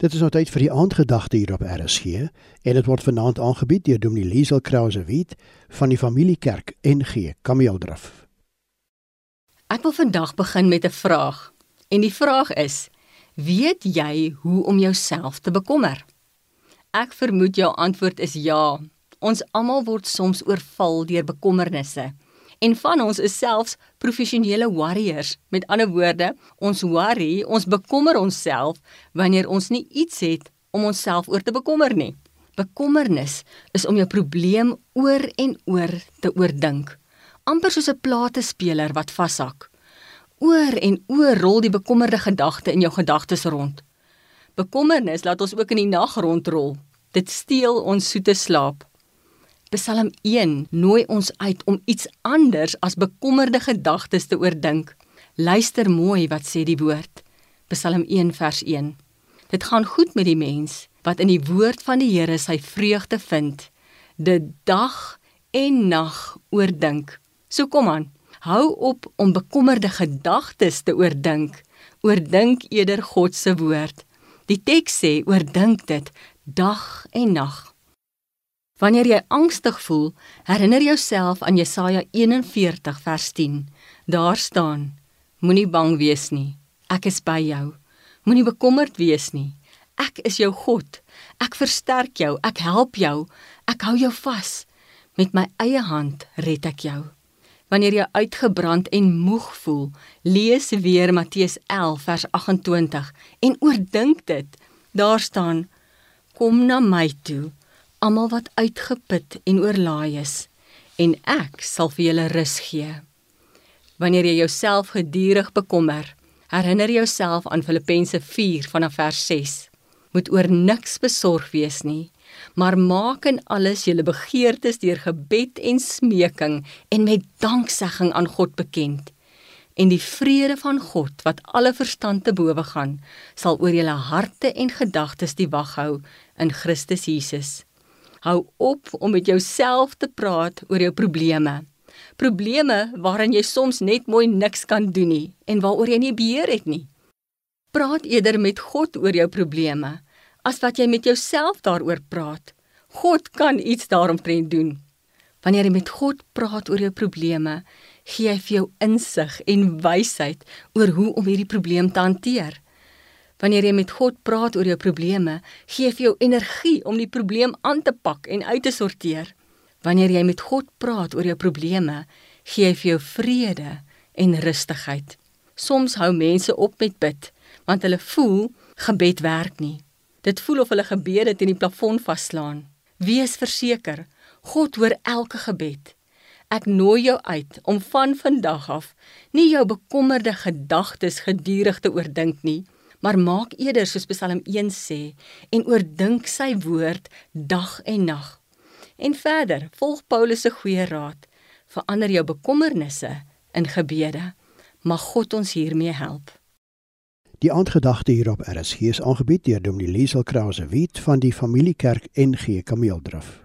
Dit is nou tyd vir die aandgedagte hier op RSG en dit word vanaand aangebied deur Dominee Liesel Krause Wit van die Familiekerk NG Kameeldraf. Ek wil vandag begin met 'n vraag. En die vraag is: Weet jy hoe om jouself te bekommer? Ek vermoed jou antwoord is ja. Ons almal word soms oorval deur bekommernisse. En van ons is selfs professionele warriors. Met ander woorde, ons worry, ons bekommer onsself wanneer ons nie iets het om onsself oor te bekommer nie. Bekommernis is om jou probleem oor en oor te oordink. amper soos 'n platespeler wat vashak. Oor en oor rol die bekommerde gedagte in jou gedagtes rond. Bekommernis laat ons ook in die nag rondrol. Dit steel ons soete slaap. Psalm 1 nooi ons uit om iets anders as bekommerde gedagtes te oordink. Luister mooi wat sê die woord. Psalm 1 vers 1. Dit gaan goed met die mens wat in die woord van die Here sy vreugde vind. Dit dag en nag oordink. So kom aan. Hou op om bekommerde gedagtes te oordink. Oordink eerder God se woord. Die teks sê oordink dit dag en nag. Wanneer jy angstig voel, herinner jouself aan Jesaja 41 vers 10. Daar staan: Moenie bang wees nie. Ek is by jou. Moenie bekommerd wees nie. Ek is jou God. Ek versterk jou. Ek help jou. Ek hou jou vas. Met my eie hand red ek jou. Wanneer jy uitgebrand en moeg voel, lees weer Matteus 11 vers 28 en oordink dit. Daar staan: Kom na my toe almal wat uitgeput en oorlaai is, en ek sal vir julle rus gee. Wanneer jy jouself gedurig bekommer, herinner jouself aan Filippense 4 vanaf vers 6. Moet oor niks besorg wees nie, maar maak in alles julle begeertes deur gebed en smeking en met danksegging aan God bekend. En die vrede van God wat alle verstand te bowe gaan, sal oor julle harte en gedagtes die wag hou in Christus Jesus. Hou op om met jouself te praat oor jou probleme. Probleme waaraan jy soms net mooi niks kan doen nie en waaroor jy nie beheer het nie. Praat eerder met God oor jou probleme as wat jy met jouself daaroor praat. God kan iets daaromtrent doen. Wanneer jy met God praat oor jou probleme, gee hy vir jou insig en wysheid oor hoe om hierdie probleem te hanteer. Wanneer jy met God praat oor jou probleme, gee vir jou energie om die probleem aan te pak en uit te sorteer. Wanneer jy met God praat oor jou probleme, gee hy vir jou vrede en rustigheid. Soms hou mense op met bid, want hulle voel gebed werk nie. Dit voel of hulle gebede teen die plafon vaslaan. Wees verseker, God hoor elke gebed. Ek nooi jou uit om van vandag af nie jou bekommerde gedagtes gedurig te oordink nie, maar maak eerder soos Psalm 1 sê en oordink sy woord dag en nag. En verder, volg Paulus se goeie raad, verander jou bekommernisse in gebede. Mag God ons hiermee help. Die aandgedagte hierop RSG is aangebied deur Dominee Liesel Krause Wit van die Familiekerk NG Kameeldraf.